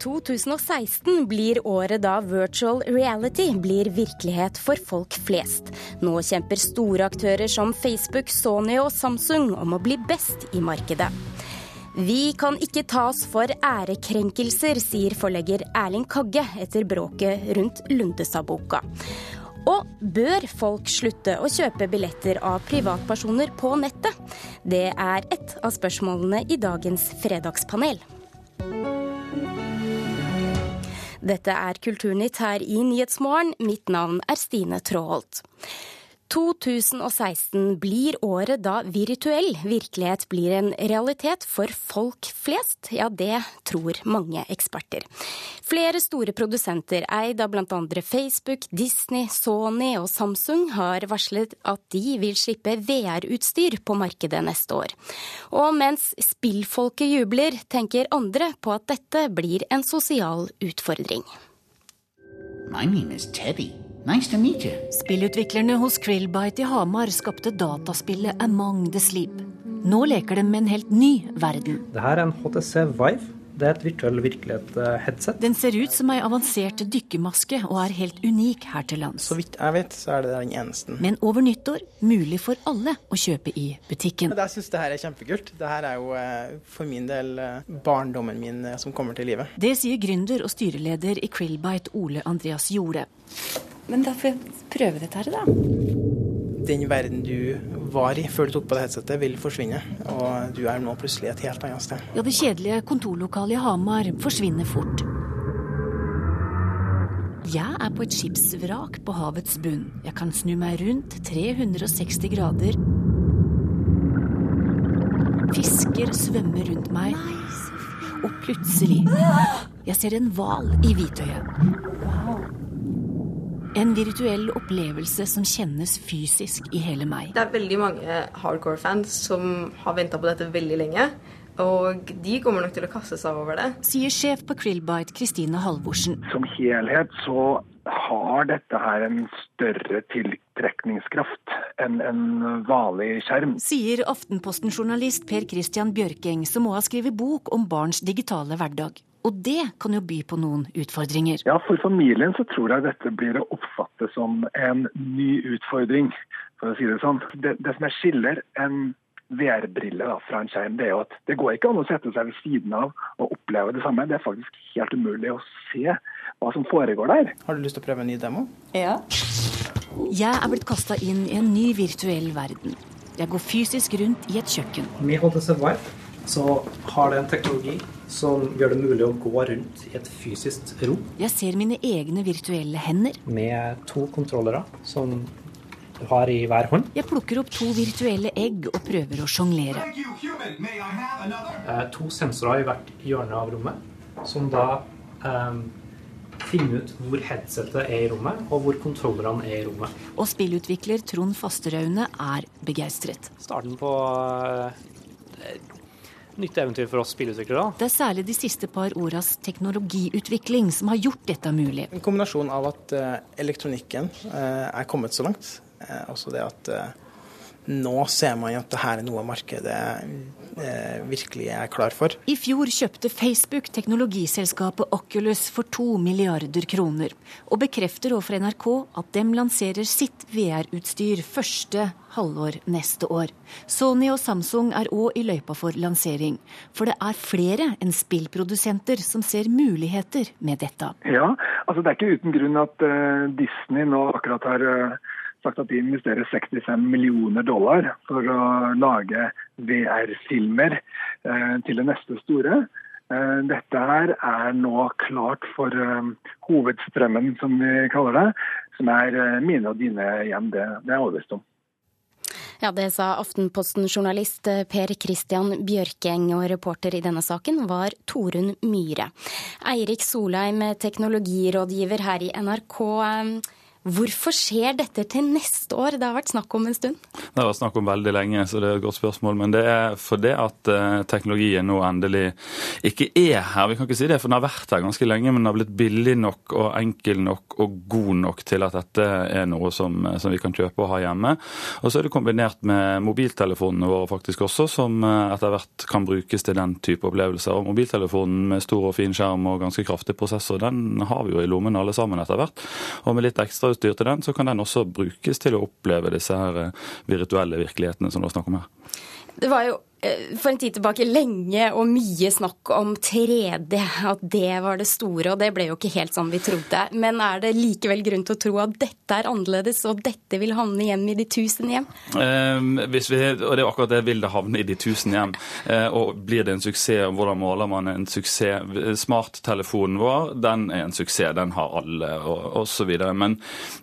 2016 blir året da virtual reality blir virkelighet for folk flest. Nå kjemper store aktører som Facebook, Sony og Samsung om å bli best i markedet. Vi kan ikke tas for ærekrenkelser, sier forlegger Erling Kagge etter bråket rundt Lundestad-boka. Og bør folk slutte å kjøpe billetter av privatpersoner på nettet? Det er ett av spørsmålene i dagens fredagspanel. Dette er Kulturnytt her i Nyhetsmorgen. Mitt navn er Stine Tråholt. 2016 blir året da virtuell virkelighet blir en realitet for folk flest. Ja, det tror mange eksperter. Flere store produsenter, eid av bl.a. Facebook, Disney, Sony og Samsung, har varslet at de vil slippe VR-utstyr på markedet neste år. Og mens spillfolket jubler, tenker andre på at dette blir en sosial utfordring. My name is Teddy. Nice to meet you. Spillutviklerne hos Krillbite i Hamar skapte dataspillet Among the Sleep. Nå leker de med en helt ny verden. Det her er en HTC Vive. Det er et virtuell virkelighet-headset. Den ser ut som ei avansert dykkermaske og er helt unik her til lands. Så vidt jeg vet, så er det den eneste. Men over nyttår mulig for alle å kjøpe i butikken. Jeg syns det her er kjempekult. Det her er jo eh, for min del eh, barndommen min eh, som kommer til livet. Det sier gründer og styreleder i Krillbite Ole Andreas Jorde. Men da får jeg prøve dette her, da. Den verden du var i før du tok på det headsetet, vil forsvinne. Og du er nå plutselig et helt annet sted. Ja, det kjedelige kontorlokalet i Hamar forsvinner fort. Jeg er på et skipsvrak på havets bunn. Jeg kan snu meg rundt 360 grader. Fisker svømmer rundt meg. Og plutselig Jeg ser en hval i hvitøyet. En virtuell opplevelse som kjennes fysisk i hele meg. Det er veldig mange hardcore-fans som har venta på dette veldig lenge. Og de kommer nok til å kaste seg over det. Sier sjef på Krillbite Kristine Halvorsen. Som helhet så har dette her en større tiltrekningskraft enn en vanlig skjerm. Sier Aftenposten-journalist Per Christian Bjørkeng, som må ha skrevet bok om barns digitale hverdag. Og det kan jo by på noen utfordringer. Ja, For familien så tror jeg dette blir å oppfatte som en ny utfordring, for å si det sånn. Det, det som jeg skiller en VR-brille fra en skjerm, det er jo at det går ikke an å sette seg ved siden av og oppleve det samme. Det er faktisk helt umulig å se hva som foregår der. Har du lyst til å prøve en ny demo? Ja. Jeg er blitt kasta inn i en ny virtuell verden. Jeg går fysisk rundt i et kjøkken. Vi holder oss Vive så har det en teknologi som gjør det mulig å gå rundt i et fysisk rom. Jeg ser mine egne virtuelle hender. Med to kontrollere som du har i hver hånd. Jeg plukker opp to virtuelle egg og prøver å sjonglere. Eh, to sensorer i hvert hjørne av rommet, som da eh, finner ut hvor headsetet er i rommet, og hvor kontrollerne er i rommet. Og spillutvikler Trond Fasteraune er begeistret. Starten på eh, nytt eventyr for oss spillutviklere. Det er særlig de siste par åras teknologiutvikling som har gjort dette mulig. En kombinasjon av at uh, elektronikken uh, er kommet så langt, uh, også det at nå ser man at dette er noe markedet virkelig er klar for. I fjor kjøpte Facebook teknologiselskapet Oculus for to milliarder kroner, og bekrefter overfor NRK at dem lanserer sitt VR-utstyr første halvår neste år. Sony og Samsung er òg i løypa for lansering, for det er flere enn spillprodusenter som ser muligheter med dette. Ja, altså det er ikke uten grunn at uh, Disney nå akkurat har uh, sagt at de investerer 65 millioner dollar for å lage VR-filmer uh, til det neste store. Dette her er nå klart for hovedstrømmen, som vi kaller det. Som er mine og dine hjem. Det, det er jeg overbevist om. Ja, Det sa Aftenposten-journalist Per Christian Bjørkeng, og reporter i denne saken var Torunn Myhre. Eirik Solheim, teknologirådgiver her i NRK. Hvorfor skjer dette til neste år? Det har vært snakk om en stund. Det har vært snakk om veldig lenge, så det er et godt spørsmål. Men det er fordi at uh, teknologien nå endelig ikke er her. Vi kan ikke si det, for den har vært her ganske lenge, men den har blitt billig nok og enkel nok og god nok til at dette er noe som, som vi kan kjøpe og ha hjemme. Og så er det kombinert med mobiltelefonene våre faktisk også, som uh, etter hvert kan brukes til den type opplevelser. Og mobiltelefonen med stor og fin skjerm og ganske kraftig prosessor, den har vi jo i lommen alle sammen etter hvert. Og med litt ekstrautstyr til den, så kan den også brukes til å oppleve disse her eh, virtuelle virkelighetene som du har snakket om her. Det var jo for en tid tilbake lenge og mye snakk om 3D, at det var det store. Og det ble jo ikke helt sånn vi trodde. Men er det likevel grunn til å tro at dette er annerledes, og dette vil havne hjem i de tusen hjem? Eh, vi, og det er akkurat det. Vil det havne i de tusen hjem? Eh, og blir det en suksess? og Hvordan måler man en suksess? Smarttelefonen vår, den er en suksess. Den har alle, og osv. Men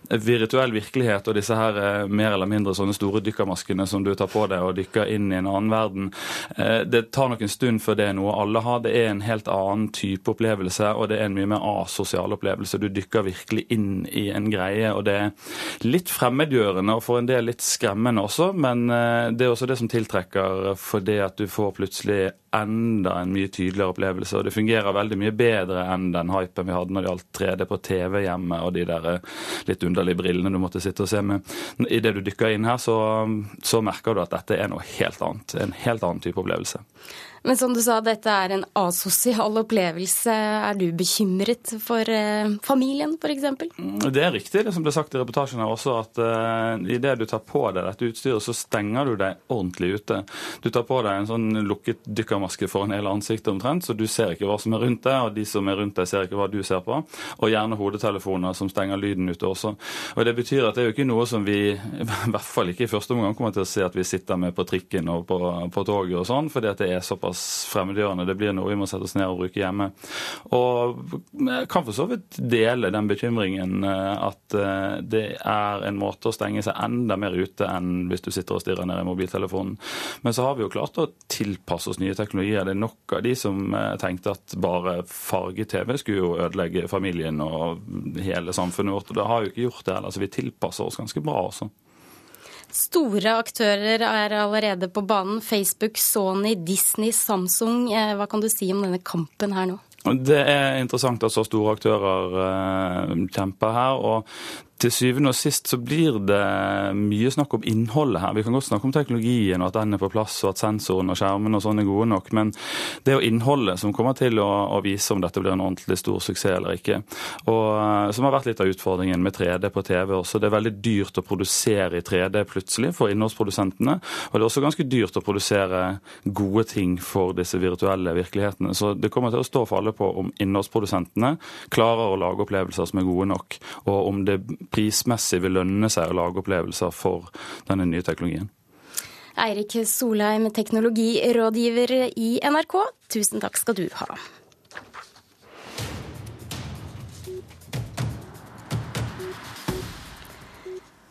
virtuell virkelighet og disse her eh, mer eller mindre sånne store dykkermaskene som du tar på deg og dykker inn i en annen verden, Eh, det tar nok en stund før det er noe alle har. Det er en helt annen type opplevelse, og det er en mye mer asosial opplevelse. Du dykker virkelig inn i en greie, og det er litt fremmedgjørende og for en del litt skremmende også, men eh, det er også det som tiltrekker fordi at du får plutselig enda en mye tydeligere opplevelse. Og det fungerer veldig mye bedre enn den hypen vi hadde når det gjaldt 3D på TV hjemme og de der eh, litt underlige brillene du måtte sitte og se med. Idet du dykker inn her, så, så merker du at dette er noe helt annet. En helt annen type opplevelse. Men som du sa, dette er en asosial opplevelse. Er du bekymret for eh, familien, f.eks.? Mm, det er riktig, det som ble sagt i reportasjen her også, at eh, idet du tar på deg dette utstyret, så stenger du deg ordentlig ute. Du tar på deg en sånn lukket dykkermaske foran hele ansiktet omtrent, så du ser ikke hva som er rundt deg, og de som er rundt deg, ser ikke hva du ser på. Og gjerne hodetelefoner som stenger lyden ute også. Og Det betyr at det er jo ikke noe som vi, i hvert fall ikke i første omgang, kommer til å se at vi sitter med på trikken og på, på toget og sånn, fordi at det er såpass såpass fremmedgjørende. Det blir noe vi må sette oss ned og bruke hjemme. Og jeg kan for så vidt dele den bekymringen eh, at eh, det er en måte å stenge seg enda mer ute enn hvis du sitter og stirrer ned i mobiltelefonen. Men så har vi jo klart å tilpasse oss nye teknologier. Det er nok av de som eh, tenkte at bare farge-TV skulle jo ødelegge familien og hele samfunnet vårt. Og det har jo ikke gjort det heller, så vi tilpasser oss ganske bra også. Store aktører er allerede på banen. Facebook, Sony, Disney, Samsung. Eh, hva kan du si om denne kampen her nå? Det er interessant at så store aktører uh, kjemper her. og til syvende og sist så blir det mye snakk om innholdet her. Vi kan godt snakke om teknologien og at den er på plass og at sensoren og skjermen og sånn er gode nok, men det er jo innholdet som kommer til å, å, vise om dette blir en ordentlig stor suksess eller ikke. Og eh, Som har vært litt av utfordringen med 3D på TV også. Det er veldig dyrt å produsere i 3D plutselig for innholdsprodusentene. Og det er også ganske dyrt å produsere gode ting for disse virtuelle virkelighetene. Så det kommer til å stå for alle på om innholdsprodusentene klarer å lage opplevelser som er gode nok, og om det prismessig vil lønne seg å lage opplevelser for denne nye teknologien. Eirik Solheim, teknologirådgiver i NRK, tusen takk skal du ha.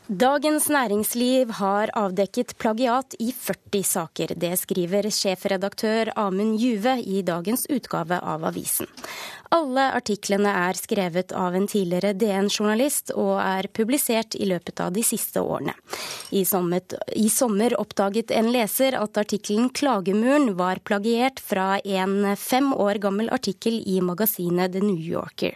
Dagens Næringsliv har avdekket plagiat i 40 saker. Det skriver sjefredaktør Amund Juve i dagens utgave av avisen. Alle artiklene er skrevet av en tidligere DN-journalist og er publisert i løpet av de siste årene. I sommer, I sommer oppdaget en leser at artikkelen 'Klagemuren' var plagiert fra en fem år gammel artikkel i magasinet The New Yorker.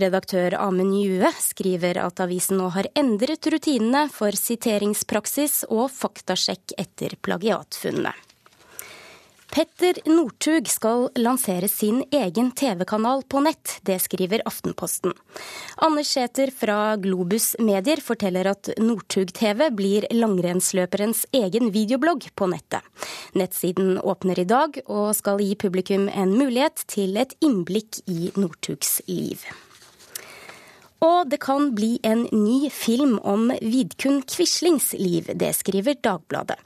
Redaktør Amund Jue skriver at avisen nå har endret rutinene for siteringspraksis og faktasjekk etter plagiatfunnene. Petter Northug skal lansere sin egen TV-kanal på nett. Det skriver Aftenposten. Anders Sæther fra Globus Medier forteller at Northug TV blir langrennsløperens egen videoblogg på nettet. Nettsiden åpner i dag og skal gi publikum en mulighet til et innblikk i Northugs liv. Og det kan bli en ny film om Vidkun Quislings liv, det skriver Dagbladet.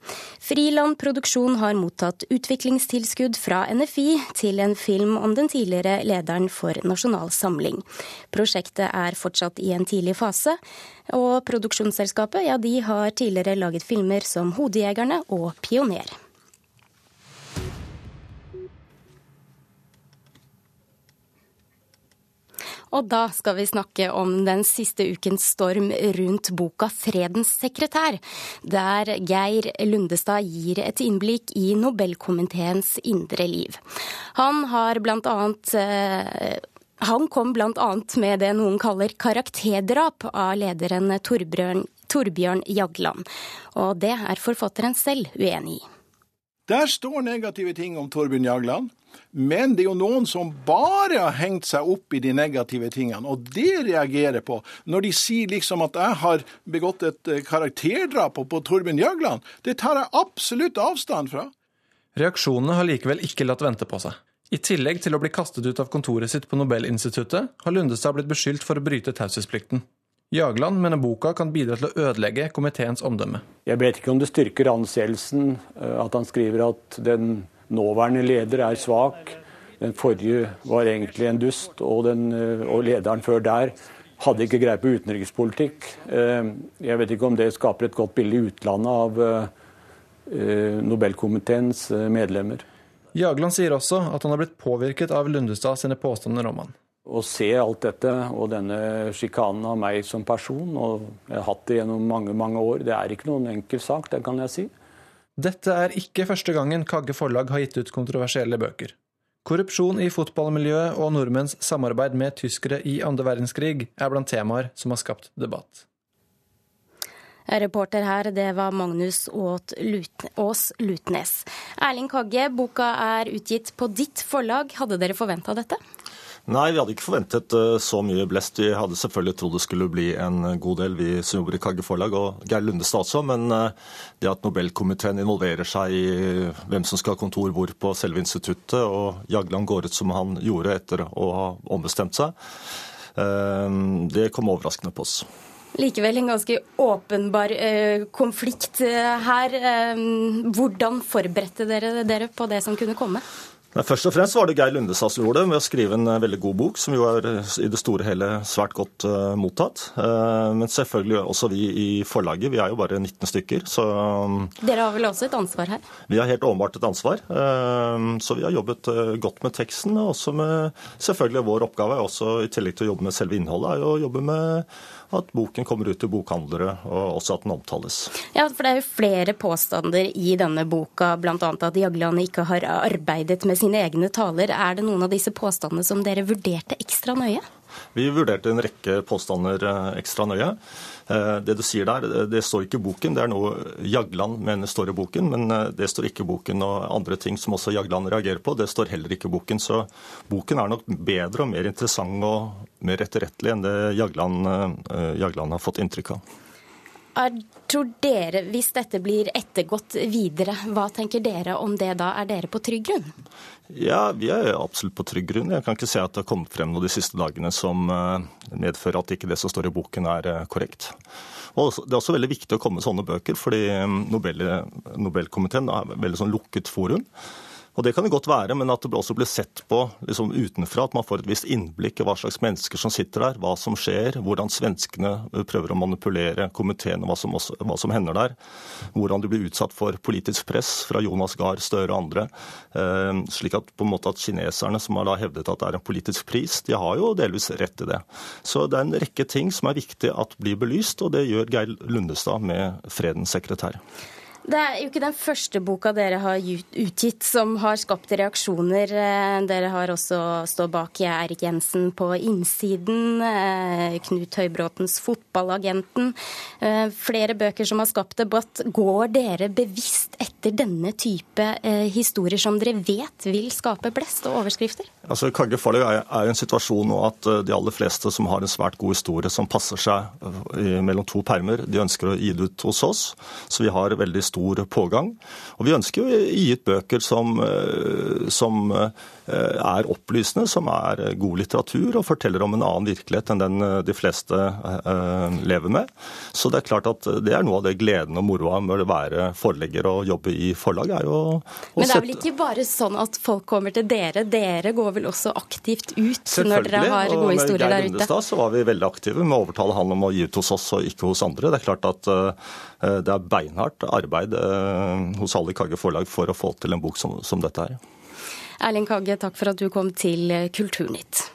Friland Produksjon har mottatt utviklingstilskudd fra NFI til en film om den tidligere lederen for Nasjonal Samling. Prosjektet er fortsatt i en tidlig fase, og produksjonsselskapet ja, har tidligere laget filmer som Hodejegerne og Pioner. Og da skal vi snakke om den siste ukens storm rundt boka 'Fredens sekretær', der Geir Lundestad gir et innblikk i Nobelkomiteens indre liv. Han har blant annet eh, han kom bl.a. med det noen kaller karakterdrap av lederen Torbjørn, Torbjørn Jagland. Og det er forfatteren selv uenig i. Der står negative ting om Torbjørn Jagland. Men det er jo noen som bare har hengt seg opp i de negative tingene, og det reagerer på. Når de sier liksom at jeg har begått et eh, karakterdrap på Torbjørn Jagland, det tar jeg absolutt avstand fra. Reaksjonene har likevel ikke latt vente på seg. I tillegg til å bli kastet ut av kontoret sitt på Nobelinstituttet, har Lundestad blitt beskyldt for å bryte taushetsplikten. Jagland mener boka kan bidra til å ødelegge komiteens omdømme. Jeg vet ikke om det styrker anseelsen eh, at han skriver at den nåværende leder er svak. Den forrige var egentlig en dust, og, den, eh, og lederen før der hadde ikke greie på utenrikspolitikk. Eh, jeg vet ikke om det skaper et godt bilde i utlandet av eh, Nobelkomiteens medlemmer. Jagland sier også at han har blitt påvirket av Lundestad sine påstander om han. Å se alt dette og denne sjikanen av meg som person, og jeg har hatt det gjennom mange mange år, det er ikke noen enkel sak, det kan jeg si. Dette er ikke første gangen Kagge forlag har gitt ut kontroversielle bøker. Korrupsjon i fotballmiljøet og nordmenns samarbeid med tyskere i andre verdenskrig er blant temaer som har skapt debatt. Reporter her, det var Magnus Aas Lutnes. Erling Kagge, boka er utgitt på ditt forlag. Hadde dere forventa dette? Nei, vi hadde ikke forventet uh, så mye blest. Vi hadde selvfølgelig trodd det skulle bli en god del, vi som jobber i Kagge forlag, og Geir Lundestad også. Men uh, det at Nobelkomiteen involverer seg i hvem som skal ha kontor hvor på selve instituttet, og Jagland går ut som han gjorde etter å ha ombestemt seg, det kom overraskende på oss. Likevel en ganske åpenbar konflikt her. hvordan forberedte dere dere på det som kunne komme? Nei, først og fremst var det Geir Lundestad som gjorde det, med å skrive en eh, veldig god bok, som jo er eh, i det store hele svært godt uh, mottatt. Uh, men selvfølgelig også vi i forlaget. Vi er jo bare 19 stykker, så um, Dere har vel også et ansvar her? Vi har helt åpenbart et ansvar. Uh, så vi har jobbet godt med teksten, og også med Selvfølgelig vår oppgave, også i tillegg til å jobbe med selve innholdet, er jo å jobbe med at boken kommer ut til bokhandlere, og også at den omtales. Ja, for det er jo flere påstander i denne boka, bl.a. at Jagland ikke har arbeidet med sine egne taler. Er det noen av disse påstandene som dere vurderte ekstra nøye? Vi vurderte en rekke påstander eh, ekstra nøye. Eh, det du sier der, det står ikke i boken. Det er noe Jagland mener står i boken, men eh, det står ikke i boken. Og andre ting som også Jagland reagerer på, det står heller ikke i boken. Så boken er nok bedre og mer interessant og mer etterrettelig enn det Jagland, Jagland har fått inntrykk av. Er, tror dere, Hvis dette blir ettergått videre, hva tenker dere om det da? Er dere på trygg grunn? Ja, vi er absolutt på trygg grunn. Jeg kan ikke se at det har kommet frem noe de siste dagene som eh, medfører at ikke det som står i boken er eh, korrekt. Og Det er også veldig viktig å komme med sånne bøker, fordi eh, Nobel, Nobelkomiteen er et veldig sånn lukket forum. Og Det kan det godt være, men at det også blir sett på liksom utenfra. At man får et visst innblikk i hva slags mennesker som sitter der, hva som skjer, hvordan svenskene prøver å manipulere komiteen og hva som, også, hva som hender der. Hvordan de blir utsatt for politisk press fra Jonas Gahr Støre og andre. Eh, slik at på en måte at kineserne, som har da hevdet at det er en politisk pris, de har jo delvis rett i det. Så det er en rekke ting som er viktig at blir belyst, og det gjør Geir Lundestad med Fredens sekretær. Det er jo ikke den første boka dere har utgitt som har skapt reaksjoner. Eh, dere har også stått bak Erik Jensen på innsiden, eh, Knut Høybråtens 'Fotballagenten'. Eh, flere bøker som har skapt debatt. Går dere bevisst etter denne type historier som dere vet vil skape blest og overskrifter? Altså, Kagge Farløy er i en situasjon nå at de aller fleste som har en svært god historie som passer seg mellom to permer, de ønsker å gi det ut hos oss. Så vi har veldig stor stor pågang. Og vi ønsker jo å gi ut bøker som, eh, som eh, er opplysende, som er god litteratur og forteller om en annen virkelighet enn den eh, de fleste lever med. Så det er klart at det er noe av det gleden og moroa med å være forlegger og jobbe i forlag, er jo Men det er vel ikke bare sånn at folk kommer til dere, dere går vel også aktivt ut når dere har gode historier der ute? Selvfølgelig, og med Geir Lundestad så var vi veldig aktive med å overtale han om å gi ut hos oss og ikke hos andre. Det er klart at det er beinhardt arbeid Eh, hos alle Kagge forlag for å få til en bok som, som dette her. Erling Kagge, takk for at du kom til Kulturnytt.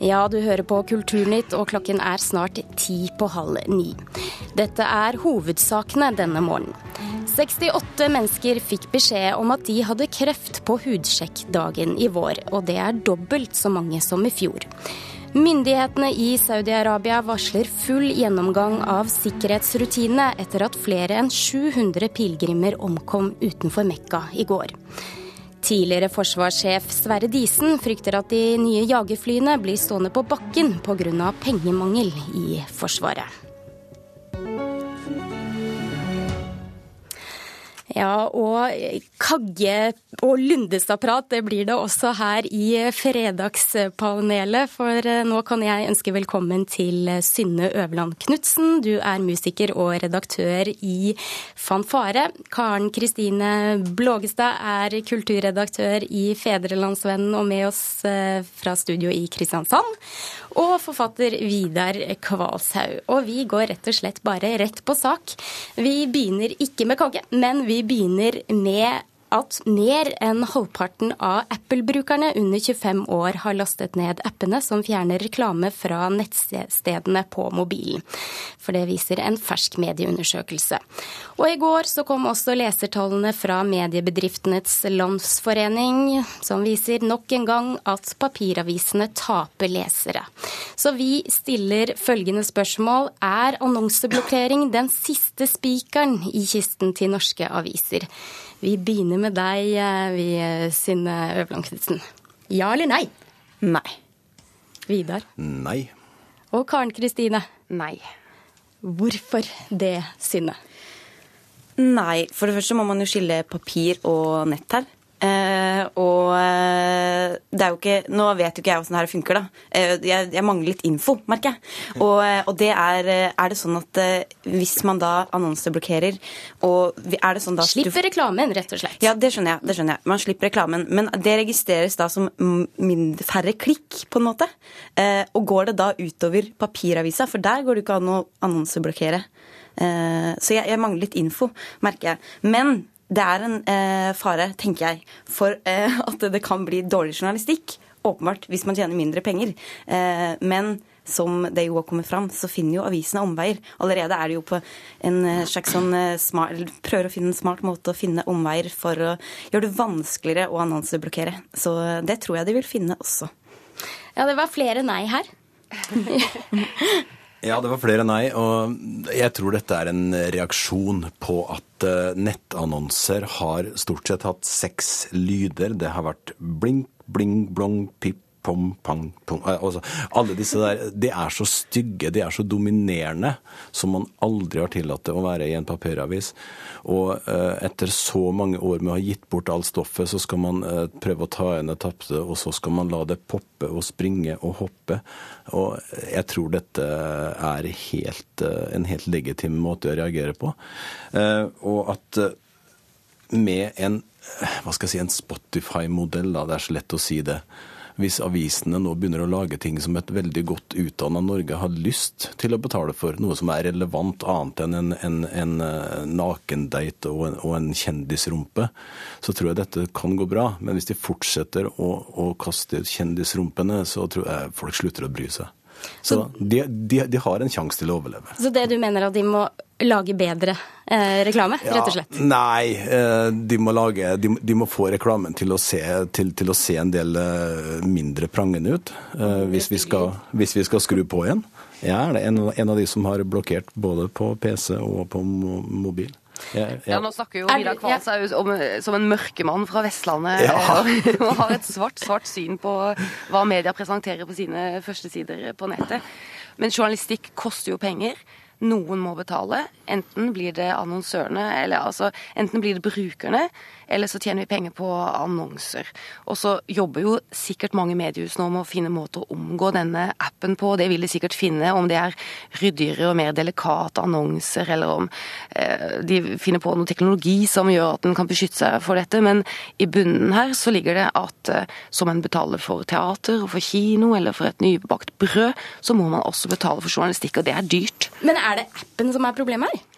Ja, du hører på Kulturnytt, og klokken er snart ti på halv ni. Dette er hovedsakene denne morgenen. 68 mennesker fikk beskjed om at de hadde kreft på hudsjekk dagen i vår, og det er dobbelt så mange som i fjor. Myndighetene i Saudi-Arabia varsler full gjennomgang av sikkerhetsrutinene etter at flere enn 700 pilegrimer omkom utenfor Mekka i går. Tidligere forsvarssjef Sverre Disen frykter at de nye jagerflyene blir stående på bakken pga. pengemangel i Forsvaret. Ja, og Kagge og Lundestad-prat det blir det også her i Fredagspanelet. For eh, nå kan jeg ønske velkommen til Synne Øverland Knutsen. Du er musiker og redaktør i Fanfare. Karen Kristine Blågestad er kulturredaktør i Fedrelandsvennen og med oss eh, fra studio i Kristiansand og forfatter Vidar Kvalshaug. Og vi går rett og slett bare rett på sak. Vi begynner ikke med Kagge, men vi begynner med at mer enn halvparten av Apple-brukerne under 25 år har lastet ned appene som fjerner reklame fra nettstedene på mobilen. For det viser en fersk medieundersøkelse. Og i går så kom også lesertallene fra Mediebedriftenes Landsforening, som viser nok en gang at papiravisene taper lesere. Så vi stiller følgende spørsmål. Er annonseblokkering den siste spikeren i kisten til norske aviser? Vi begynner med deg, eh, vi, Synne Øverland Knutsen. Ja eller nei? Nei. Vidar? Nei. Og Karen Kristine? Nei. Hvorfor det, Synne? Nei. For det første må man jo skille papir og nett her. Eh, og eh, det er jo ikke Nå vet jo ikke jeg åssen det her funker, da. Eh, jeg, jeg, mangler litt info, merker jeg. Og, eh, og, det er Er det sånn at hvis man da annonseblokkerer og er det sånn da Slipper reklamen, rett og slett. Ja, det skjønner jeg. det skjønner jeg. Man slipper reklamen. Men det registreres da som mindre, færre klikk, på en måte. Eh, og går det da utover papiravisa? For der går det ikke an å annonseblokkere. så jeg, jeg mangler litt info, merker jeg. Men det er en eh, fare, tenker jeg, for eh, at det kan bli dårlig journalistikk. Åpenbart, hvis man tjener mindre penger. Eh, men som det jo har kommet fram, så finner jo avisene omveier. Allerede er det jo på en eh, slags sånn eh, smart, prøver å finne en smart måte å finne omveier for å gjøre det vanskeligere å annonseblokkere. Så det tror jeg de vil finne også. Ja, det var flere nei her. Ja, det var flere nei. Og jeg tror dette er en reaksjon på at eh, nettannonser har stort sett hatt seks lyder. Det har vært blink, bling, blong, pip, pom, pang, pong eh, altså, Alle disse der, de er så stygge, de er så dominerende, som man aldri har tillatt det å være i en papiravis. Og eh, etter så mange år med å ha gitt bort alt stoffet, så skal man eh, prøve å ta igjen det tapte, og så skal man la det poppe og springe og hoppe. Og jeg tror dette er helt, uh, en helt legitim måte å reagere på. og at med en hva skal jeg si, en Spotify-modell, det er så lett å si det, hvis avisene nå begynner å lage ting som et veldig godt utdanna Norge har lyst til å betale for, noe som er relevant annet enn en, en, en eh, nakendate og en, og en kjendisrumpe, så tror jeg dette kan gå bra. Men hvis de fortsetter å, å kaste kjendisrumpene, så tror jeg folk slutter å bry seg. Så de, de, de har en sjanse til å overleve. Så det du mener at de må lage bedre eh, reklame, rett og slett? Nei, eh, de må, lage, de, de, må få reklamen til å se, til, til å se en del eh, mindre prangende ut. Eh, hvis vi, skal, hvis, vi skal, skru på igjen. Jeg er en, en av de som har blokkert både på PC og på mobil. Ja, ja. ja, Nå snakker jo Vidar Kvalshaug som en mørkemann fra Vestlandet ja. og har et svart, svart syn på hva media presenterer på sine førstesider på nettet. Men journalistikk koster jo penger. Noen må betale. Enten blir det annonsørene, eller altså enten blir det brukerne, eller så tjener vi penger på annonser. Og så jobber jo sikkert mange mediehus nå med å finne måter å omgå denne appen på. Det vil de sikkert finne, om det er ryddigere og mer delikate annonser, eller om eh, de finner på noe teknologi som gjør at en kan beskytte seg for dette. Men i bunnen her så ligger det at eh, som en betaler for teater og for kino eller for et nybakt brød, så må man også betale for journalistikk, og det er dyrt. Men er det appen som er problemet her?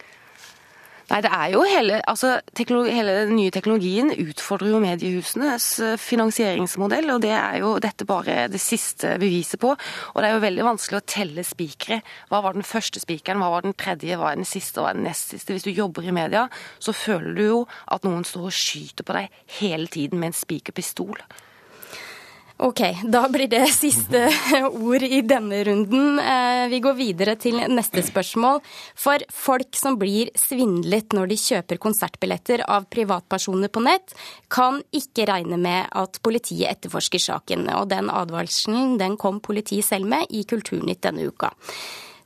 Nei, det er jo hele, altså, hele den nye teknologien utfordrer jo mediehusenes eh, finansieringsmodell, og det er jo dette bare det siste beviset på. Og det er jo veldig vanskelig å telle spikere. Hva var den første spikeren, hva var den tredje, hva er den siste, hva er den nest siste? Hvis du jobber i media, så føler du jo at noen står og skyter på deg hele tiden med en spikerpistol. Ok, da blir det siste ord i denne runden. Eh, vi går videre til neste spørsmål. For folk som blir svindlet når de kjøper konsertbilletter av privatpersoner på nett, kan ikke regne med at politiet etterforsker saken. Og den advarselen den kom politiet selv med i Kulturnytt denne uka.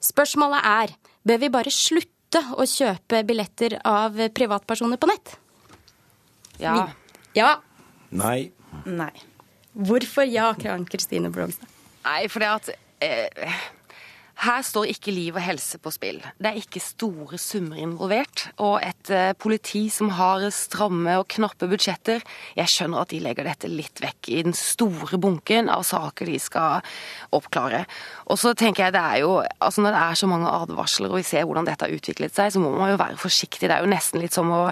Spørsmålet er, bør vi bare slutte å kjøpe billetter av privatpersoner på nett? Ja. Ja. Nei. Nei. Hvorfor ja, Kran Kristine Brogstad? Nei, for det at eh, her står ikke liv og helse på spill. Det er ikke store summer involvert. Og et eh, politi som har stramme og knappe budsjetter, jeg skjønner at de legger dette litt vekk i den store bunken av saker de skal oppklare. Og så tenker jeg det er jo, altså Når det er så mange advarsler og vi ser hvordan dette har utviklet seg, så må man jo være forsiktig. Det er jo nesten litt som å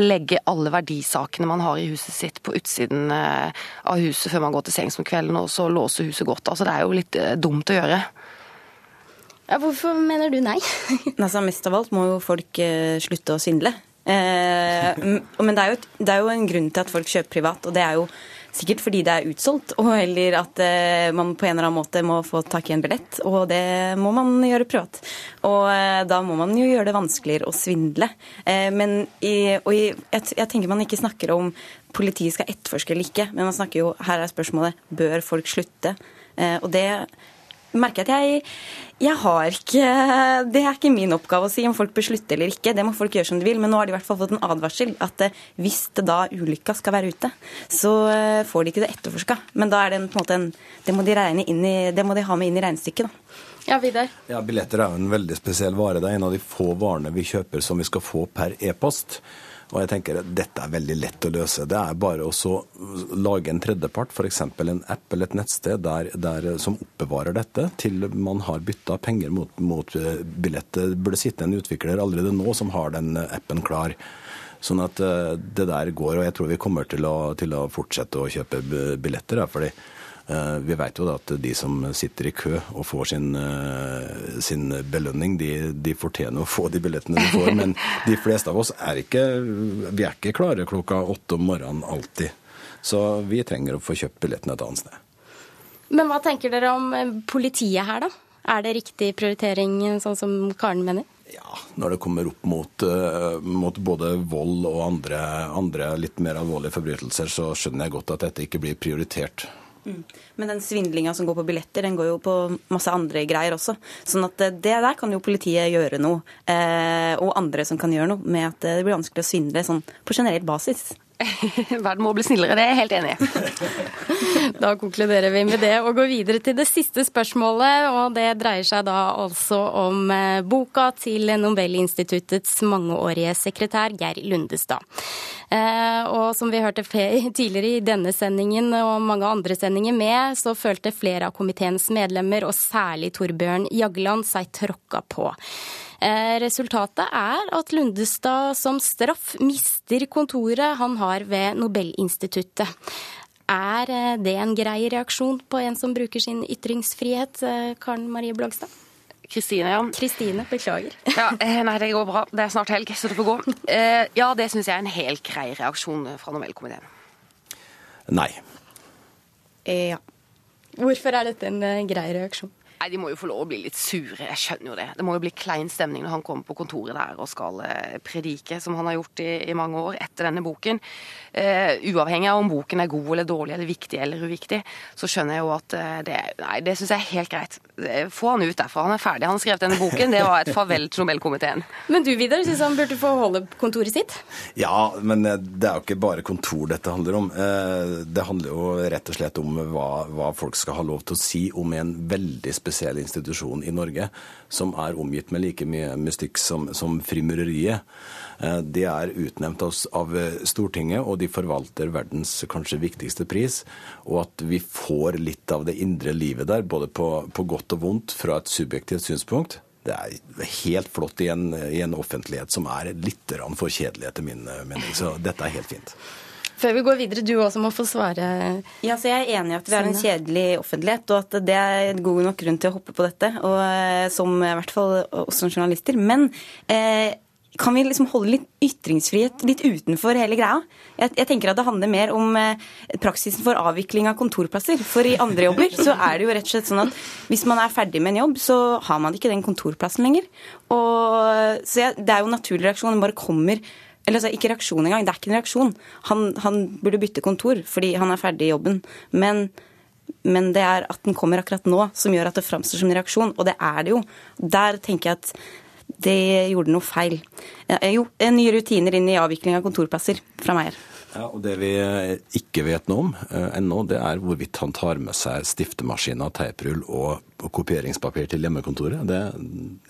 legge alle verdisakene man har i huset sitt på utsiden eh, av huset før man går til sengs om kvelden og så låse huset godt. Altså Det er jo litt eh, dumt å gjøre. Ja, hvorfor mener du nei? altså, mest av alt må jo folk eh, slutte å svindle. Eh, men det er, jo, det er, jo, en grunn til at folk kjøper privat, og det er jo sikkert fordi det er utsolgt, og eller at eh, man på en eller annen måte må få tak i en billett, og det må man gjøre privat. Og da må man jo gjøre det vanskeligere å svindle. men i, og i, jeg, jeg tenker man ikke snakker om politiet skal etterforske eller ikke, men man snakker jo, her er spørsmålet bør folk slutte. og det merker at jeg, jeg har ikke Det er ikke min oppgave å si om folk bør slutte eller ikke. Det må folk gjøre som de vil. Men nå har de i hvert fall fått en advarsel. At eh, hvis det da ulykka skal være ute, så eh, får de ikke det etterforska. Men da er det på en måte en Det må de, i, det må de ha med inn i regnestykket, da. Ja, Vidar? Ja, Billetter er jo en veldig spesiell vare. Det er en av de få varene vi kjøper som vi skal få per e-post. Og jeg tenker at Dette er veldig lett å løse. Det er bare å lage en tredjepart, f.eks. en app eller et nettsted der, der, som oppbevarer dette til man har bytta penger mot, mot eh, billetter. Det burde sitte en utvikler allerede nå som har den appen klar. Sånn at eh, det der går, og jeg tror vi kommer til å, til å fortsette å kjøpe billetter. fordi Eh, vi vet jo at de som sitter i kø og får sin, eh, sin belønning, de, de, fortjener å få de billettene de får. Men de fleste av oss er ikke, vi er ikke klare klokka åtte om morgenen alltid. Så vi trenger å få kjøpt billettene et annet sted. Men hva tenker dere om eh, politiet her, da? Er det riktig prioritering, sånn som Karen mener? Ja, når det kommer opp mot, mot både vold og andre, andre, litt mer alvorlige forbrytelser, så skjønner jeg godt at dette ikke blir prioritert. Mm. Men den svindlinga som går på billetter, den går jo på masse andre greier også. Sånn at eh, det der kan jo politiet gjøre noe, eh, og andre som kan gjøre noe, med at det blir vanskelig å svindle sånn på generell basis. Verden må bli snillere, det er jeg helt enig i. da konkluderer vi med det og går videre til det siste spørsmålet. og Det dreier seg da altså om eh, boka til Nobelinstituttets mangeårige sekretær Geir Lundestad. Eh, og som vi hørte tidligere i denne sendingen og mange andre sendinger med, så følte flere av komiteens medlemmer, og særlig Torbjørn Jagland, seg tråkka på. Eh, resultatet er at Lundestad som straff mister kontoret han har ved Nobelinstituttet. Er eh, det en grei reaksjon på en som bruker sin ytringsfrihet, eh, Karen Marie Blogstad? Kristine, ja. Kristine, beklager. ja, nei, det går bra. Det er snart helg, så det får gå. ja, det syns jeg er en helt grei reaksjon fra Nobelkomiteen. Nei. Ja. Hvorfor er dette en grei reaksjon? Nei, De må jo få lov å bli litt sure, jeg skjønner jo det. Det må jo bli klein stemning når han kommer på kontoret der og skal eh, predike, som han har gjort i, i mange år etter denne boken. Uh, uavhengig av om boken er god eller dårlig eller viktig eller uviktig, så skjønner jeg jo at uh, det Nei, det syns jeg er helt greit. Få han ut derfra, han er ferdig. Han har skrevet denne boken. Det var et farvel til Nobelkomiteen. Men du, Vidar, syns han burde få holde kontoret sitt? Ja, men det er jo ikke bare kontor dette handler om. Det handler jo rett og slett om hva, hva folk skal ha lov til å si om en veldig spesiell spesiell institusjon i Norge som er omgitt med like mye mystikk som, som frimureriet. Det de er utnevnt av Stortinget, og de forvalter verdens kanskje viktigste pris. Og at vi får litt av det indre livet der, både på, på godt og vondt, fra et subjektivt synspunkt, det er helt flott i en, i en offentlighet som er litt for kjedelig, etter min mening. Så dette er helt fint. Før vi går videre, du også må få svare. Ja, så Jeg er enig i at vi har en kjedelig offentlighet, og at det er god nok grunn til å hoppe på dette. Og eh, som i hvert fall oss som journalister. Men eh, kan vi liksom holde litt ytringsfrihet litt utenfor hele greia? Jeg, jeg, tenker at det handler mer om eh, praksisen for avvikling av kontorplasser. For i andre jobber så er det jo rett og slett sånn at hvis man er ferdig med en jobb, så har man ikke den kontorplassen lenger. Og, så jeg, det er jo en naturlig reaksjon. Den bare kommer eller altså, ikke reaksjon engang. Det er ikke en reaksjon. Han, han, burde bytte kontor fordi han er ferdig i jobben. Men, men, det er at den kommer akkurat nå som gjør at det framstår som en reaksjon. Og det er det jo. Der tenker jeg at det gjorde noe feil. Jo, nye rutiner inn i avvikling av kontorplasser fra meg her. Ja, og Det vi ikke vet noe om eh, ennå, det er hvorvidt han tar med seg stiftemaskiner, teiprull og kopieringspapir til hjemmekontoret. Det,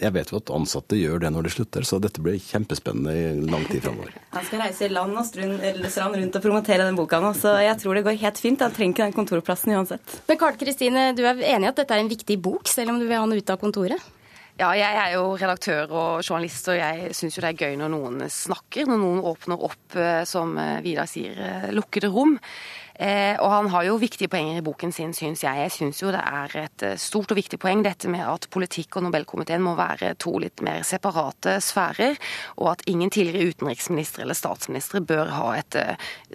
jeg vet jo at ansatte gjør det når de slutter, så dette blir kjempespennende i lang tid framover. Han skal reise land og strand rundt og promotere den boka nå, så jeg tror det går helt fint. Han trenger ikke den kontorplassen uansett. Men Karl Kristine, du er enig i at dette er en viktig bok, selv om du vil ha den ut av kontoret? Ja, jeg er jo redaktør og journalist, og jeg syns jo det er gøy når noen snakker, når noen åpner opp, eh, som eh, Vidar sier, eh, lukkede rom. Og han har jo viktige poenger i boken sin, syns jeg. Jeg syns jo det er et stort og viktig poeng dette med at politikk og Nobelkomiteen må være to litt mer separate sfærer, og at ingen tidligere utenriksminister eller statsminister bør ha et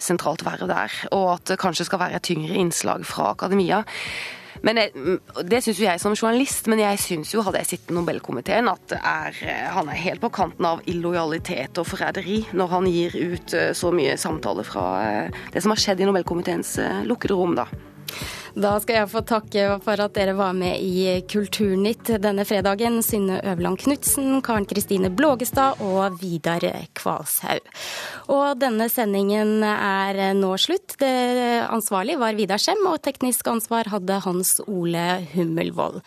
sentralt verv der. Og at det kanskje skal være et tyngre innslag fra akademia. Men jeg, Det syns jo jeg som journalist, men jeg syns jo, hadde jeg sittet i Nobelkomiteen, at er, han er helt på kanten av illojalitet og forræderi når han gir ut eh, så mye samtaler fra eh, det som har skjedd i Nobelkomiteens eh, lukkede rom, da. Da skal jeg få takke for at dere var med i Kulturnytt denne fredagen. Synne Øverland Knutsen, Karen Kristine Blågestad og Vidar Kvalshaug. Og denne sendingen er nå slutt. Det ansvarlig var Vidar Skjem, og teknisk ansvar hadde Hans Ole Hummelvold.